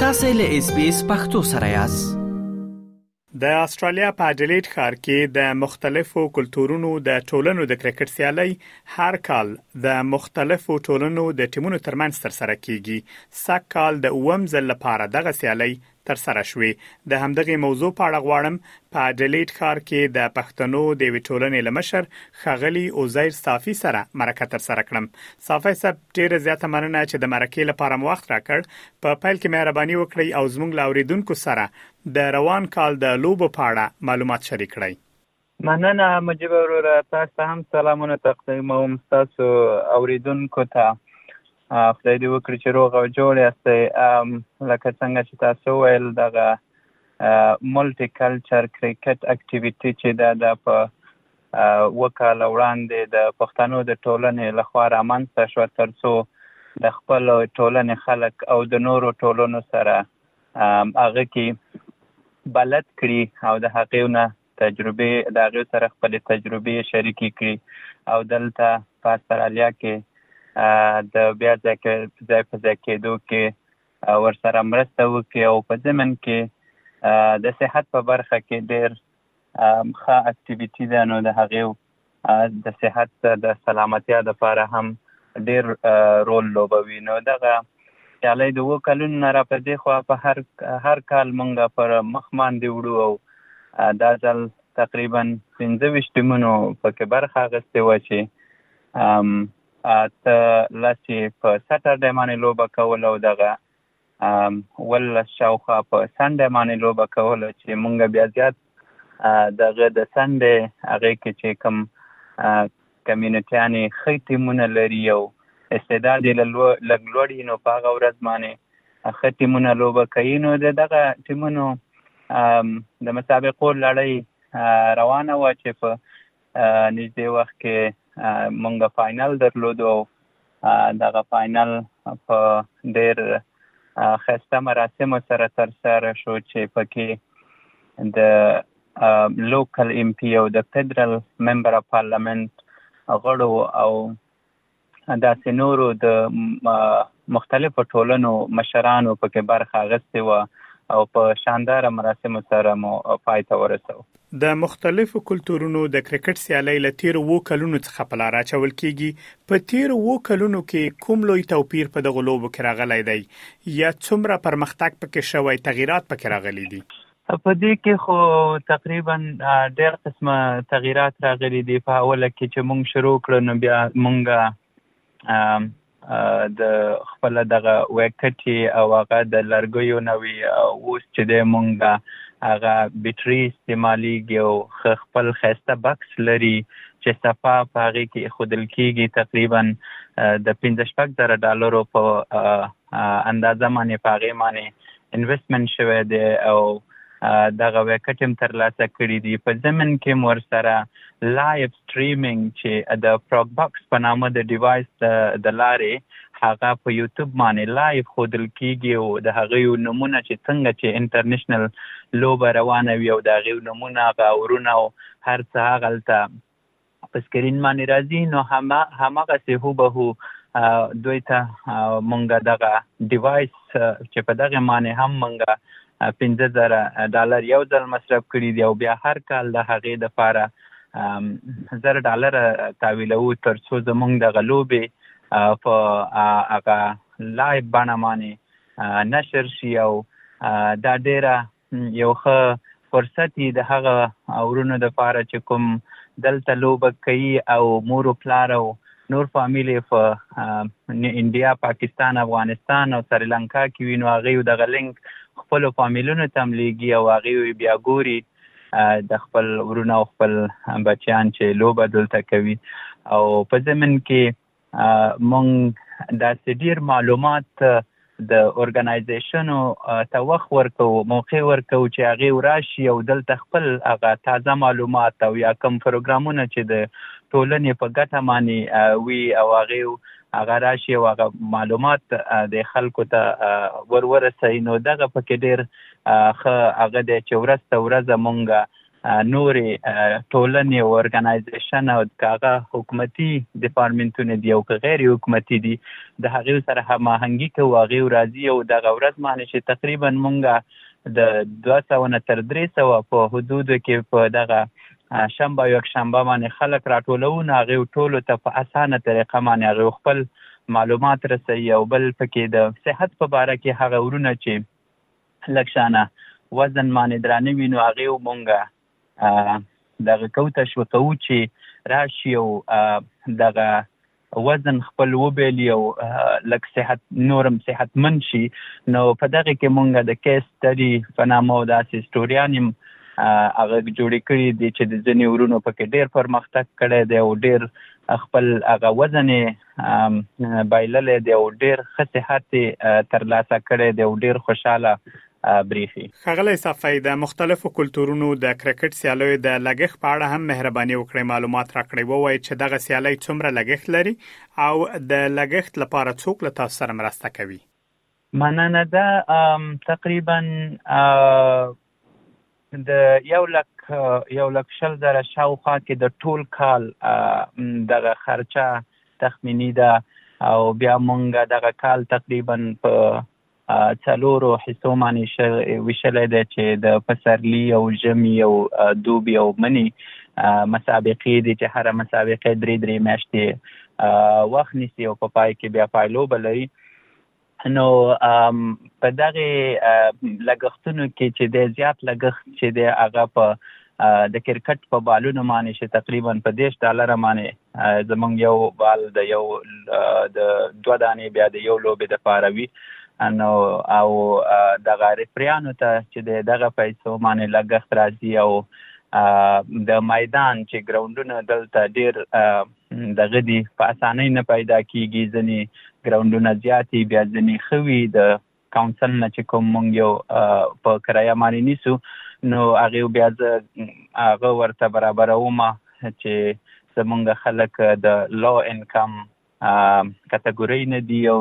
تاسو له اس بي اس پختو سره یاست د استرالیا په اډلیډ ښار کې د مختلفو کلتورونو د ټولنو د کرکټ سیالي هر کال د مختلفو ټولنو د ټیمونو ترمنځ ترسره کیږي سږ کال د اوم ځل لپاره دغه سیالي ترسره شوې د همدغې موضوع په اړه غواړم په اډلیډ ښار کې د پښتنو د یوې ټولنې له مشر ښاغلي عزیر صافي سره مرکه ترسره کړم صافي صاحب ډیره زیاته مننه چې د مرکې لپاره مو وخت راکړ په پیل کې مهرباني وکړئ او زموږ له اوریدونکو سره د روان کال د لوبو په اړه معلومات شریک کړئ مننه مجیب وروره تاسو ته هم سلامونه تقدیموم ستاسو اوریدونکو ته خدای دې وکړي چې روغ او جوړ یاست لکه څنګه چې تاسو ویل دغه ملټي کلچر کرکټ اکټیویټي چې دا د په وکاله وړاندې د پښتنو د ټولنې لخوا رامنځته شو ترڅو د خپل ټولنې خلک او د نورو ټولنو سره هغه کې بلد کړي او د هغې نه تجربې د هغې سره خپلې تجربې شریکې کړي او دلته په استرالیا کې د بیا ځای په ځای کېدو کې ورسره مرسته وکړي او په ضمن کې د صحت په برخه کې ډېر ښه اکټیویټي ده نو د هغې د صحت د سلامتیا لپاره هم ډیر رول لوبوي نو دغه سیالۍ د وو کلونو نه را په دې خوا په هر هر کال مونږه پر مخ باندې وړو او دا ځل تقریبا 25 ټیمونو پکې برخه اخیستې و چې اته لاسي په سټرډې باندې لوبه کوله او دغه اوولس شاوخوا په سنډه باندې لوبه کوله چې مونږ بیا زیات دغه د سنډه هغه کې چې کوم کمیونټیانې خې ټیمونه لري او استعداد یې لږ لوړی نو په هغه ورځ باندې خې ټیمونه لوبه کوي نو دغه ټیمونو د مسابقو لړۍ روانه و چې په نږدې وخت کې مونږ فاینل درلودو او دغه فاینل په ډیر خسته مراسم سره تر سره شو چې پکې د لوکل ایم پی او د فدرال ممبر اف پارلیمنت غړو او داسې نورو د مختلفو ټولنو مشرانو پکې برخه اخیستې وه او په شانداره مراسمو سره مو پای ته ورسو. د مختلفو کلتورونو د کرکټ سیالۍ له تېرو اوو کلونو څخه په لاره اچول کېږي، په تېرو اوو کلونو کې کوم لوی توپیر په دغو لوبو کې راغلی دی یا څومره پرمختګ پکې شوی، تغیرات پکې راغلي دي؟ په دې کې خو تقریبا ډېر قسمه تغیرات راغلي دي په اوله کې چې مونږ شروع کړو نو بیا مونږ د خپل دغه وکټي او هغه د لرګیو نوي اوس چې د مونږه هغه بیټری استعمالیږي او خپل خسته بکس لري چې صفا پاغي کې خودل کیږي تقریبا د 15 زره ډالرو په اندازه معنی په هغې معنی انویسټمنټ شوی دی او دغه ویکټ هم ترلاسه کړي دي په ضمن کې هم ورسره لایف سټریمینګ چې د پروګ باکس په نامه د ډیوایس د لارې هغه په یوټیوب باندې لایف خودل کیږي او د هغه نمونه چې څنګه چې انټرنیشنل لوبه روانه وي او د هغه نمونه غاورونه او هر څه هغلته په سکرین باندې راځي نو هم همغسې هوبهو دوی ته مونږ دغه ډیوایس چې په دغه معنی هم مونږ 15000 ډالر یو ځل مصرف کړی دی او بیا هر کال د هغې د پاره زر ډالر تاویلو تر څو زمونږ د غلوبې په هغه لایب بڼه باندې نشر شي او دا ډیره یو ښه فرصت یي د هغه ورونو د پاره چې کوم دلته لوبه کوي او مور او پلار او نور فامیل یې په انډیا پاکستان افغانستان او سریلانکا کې وي نو هغوی دغه لینک خپلو فامیلونو ته هم لیږي او هغوی بیا ګوري د خپل ورونه او خپل بچیان چې لوبه دلته کوي او په ضمن کې مونږ داسې ډیر معلومات د ارګنایزیشنو ته وخت ورکوو، موقع ورکوو چې هغه وراشي او دلته خپل هغه تازه معلومات او یا کوم پروګرامونه چې د ټولنې په ګټه باندې وي او هغه هغه راشي او هغه معلومات د خلکو ته ورورسوي نو دغه پکې ډیر ښه هغه دی چې ورځ ته ورځ مونږ نورې ټولنې او ارګنایزیشن او که هغه حکومتي ډپارټمنټونه دي او که غیر حکومتي دي د هغې سره هماهنګي کوو هغې راځي او دغه ورځ معنی چې تقریبا مونږ د دوه سوه نه تر درې سوه په حدودو کې په دغه شنبه او یکشنبه باندې خلک راټولوو نو هغې ټولو ته په اسانه طریقه باندې هغې خپل معلومات رسوي او بل پکې د صحت په باره کې هغه ورونه چې لږ شانه وزن مانې درانه وي نو هغه مونږه دغه کو تشویقو چې راشي او دغه وزن خپل وبېلي او لږ صحت نورم صحتمن شي نو په دغه کې مونږه د کیس ستري په نامه او داسې سټوریانیم هغه جوړې کړي دي چې د ځینې ورونو پکې ډېر پرمختګ کړی دی او ډېر خپل هغه وزن بایللی دی او ډیر ښه صحت یې ترلاسه کړی دی او ډیر خوشاله بریښي. ښاغلی صفوي د مختلفو کلتورونو د کرکټ سیالیو د لګښت په اړه هم مهرباني وکړئ معلومات راکړئ ووایئ چې دغه سیالۍ څومره لګښت لري او د لګښت لپاره څوک له تاسو سره مرسته کوي. مننه دا تقریبا د یو لک یو لک شل زره شاوخوا کې د ټول کال دغه خرچه تخمینی ده او بیا مونږ دغه کال تقریبا په څلورو حصو باندې ویشلی دی چې د پسرلی او ژمی او دوبی او منی مسابقې دي چې هره مسابقه درې درې میاشتې وخت نیسي او په پای کې بیا پایلوبه لري نو په دغه لګښتونو کې چې د زیات لګښت چې د هغه په د کرکټ په بالونو باندې چې تقریبا په 10 ډالر باندې زمونږ یو بال د یو د دوه دانې بیا د یو لوبې د پاره وي نو او دغه ریفریانو ته چې د دغه پیسو باندې لګښت راځي او د میدان چې ګراوندونه دلته ډیر دغه دي په اسانۍ نه پیدا کیږي ځنی ګراونډونه زیاتي بیا ځنی خوي د کونسل نه چې کوم مونږ یو په کرایه باندې نیسو نو هغه بیا زه هغه ورته برابروم چې زمونږ خلک د لو انکم کټګورۍ نه دي او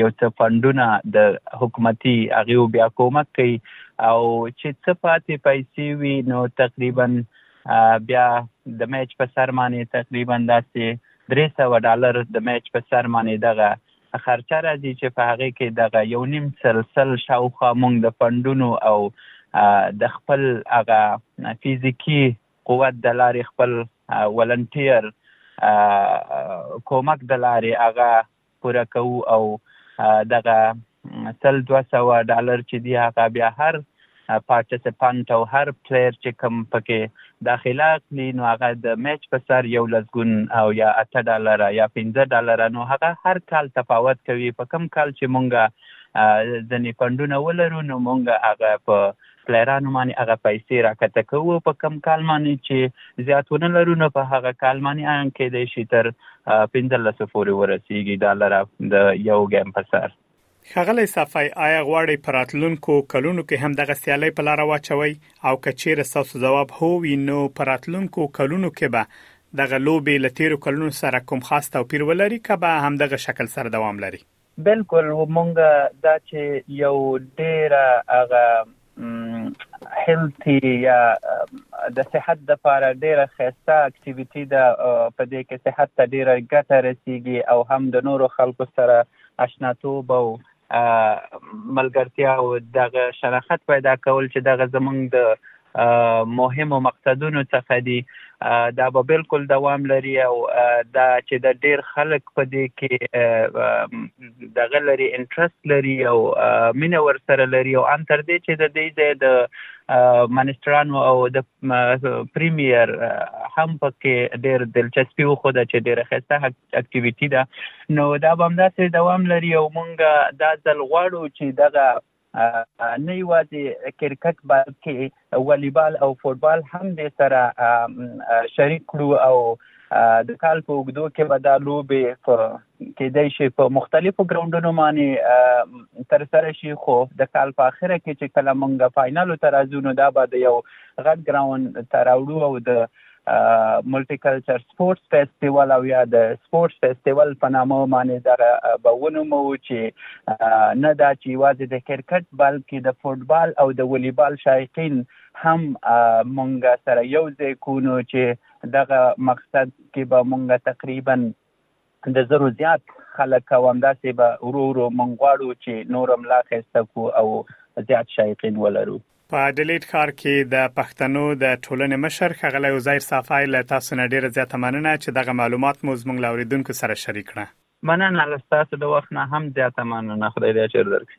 یو څه فندونه د حکومتي هغه بیا کومک کوي او چې څه پاتې پیسې وي نو تقریبا بیا د میچ په سر باندې تقریبا داسې درې سوه ډالر د میچ په سر باندې دغه خرچه راځي چې په هغې کې دغه یو نیم سل سل شاوخوا مونږ د فنډونو او د خپل هغه فزیکي قوت د لارې خپل ولنټیر کومک د لارې هغه پوره کوو او دغه سل دوه سوه ډالر چې دي هغه بیا هر پارټیسپانټ او هر پلیر چې کوم پکې داخله اخلي نو هغه د میچ په سر یو لسګون او یا اته ډالر یا پنځه ډالر نو هغه هر کال تفاوت کوي په کوم کال چې مونږه ځنې فندونه ولرو نو مونږه هغه په سلیرانو معنی هغه پیسې راکته کوو په کم کال معنی چې زیات ونه لرو نو په هغه کال معنی ان کېدای شي تر پنځلسو پورې ورسیږي ډالر د یو ګیم په سر ښاغلی صفای آیا غواړئ په راتلونکو کلونو کې هم دغه سیالۍ په لاره واچوئ او که چیرې ستاسو ځواب هو وي نو په راتلونکو کلونو کې به دغه لوبې له تیرو کلونو سره کوم خاص توپیر ولري که به همدغه شکل سره دوام لري بلکل مونږ دا چې یو ډیره هغه هیلتي یا د صحت د پاره ډیره خسته اکټیویټي ده په دې کې صحت ته ډیره ګټه رسیږي او هم د نورو خلکو سره آشناتوب او ملګرتیا او دغه شناخت پیدا کول چې دغه زمونږ د مهمو مقصدونو څخه دي دا به بالکل دوام لري او دا چې د ډیر خلک په دې کې دغه لري انټرست لري او مینه ورسره لري او ان تر دې چې د دې ځای د منسټرانو او د پریمیر هم پکې ډیر دلچسپي وخوده چې ډیره خسته اکټیویټي ده نو دا به همداسې دوام لري او مونږ دا ځل غواړو چې دغه نه یوازې کرکټ بلکې والیبال او فوټبال هم د سره شریک کړو او د کال په اوږدو کې به دا لوبې په کېدای شي په مختلفو ګراوندونو باندې تر سره شي خو د کال په اخره کې چې کله مونږه فاینل ته راځو نو دا به د یو غټ ګراوند ته راوړو او د ملټي کلچر سپورتس فیسټیوال او یا د سپورتس فیسټیوال په نامه باندې دغه به ونومو چې نه دا چې یوازې د کرکټ بلکې د فوټبال او د ولیبال شایقین هم مونږ سره یو ځای کونو چې دغه مقصد کې به مونږ تقریبا د زرو زیات خلک او همداسې به ورو ورو مونږ غواړو چې نور هم لا ښایسته کو او زیات شایقین ولرو. په اډیلیډ ښار کې د پښتنو د ټولنې مشر ښاغلی عزیر صافی له تاسو نه ډېره زیاته مننه چې دغه معلومات مو زمونږ له اورېدونکو سره شریک کړه. مننه له ستاسو د وخت نه هم زیاته مننه خدای دې اجر درکړي.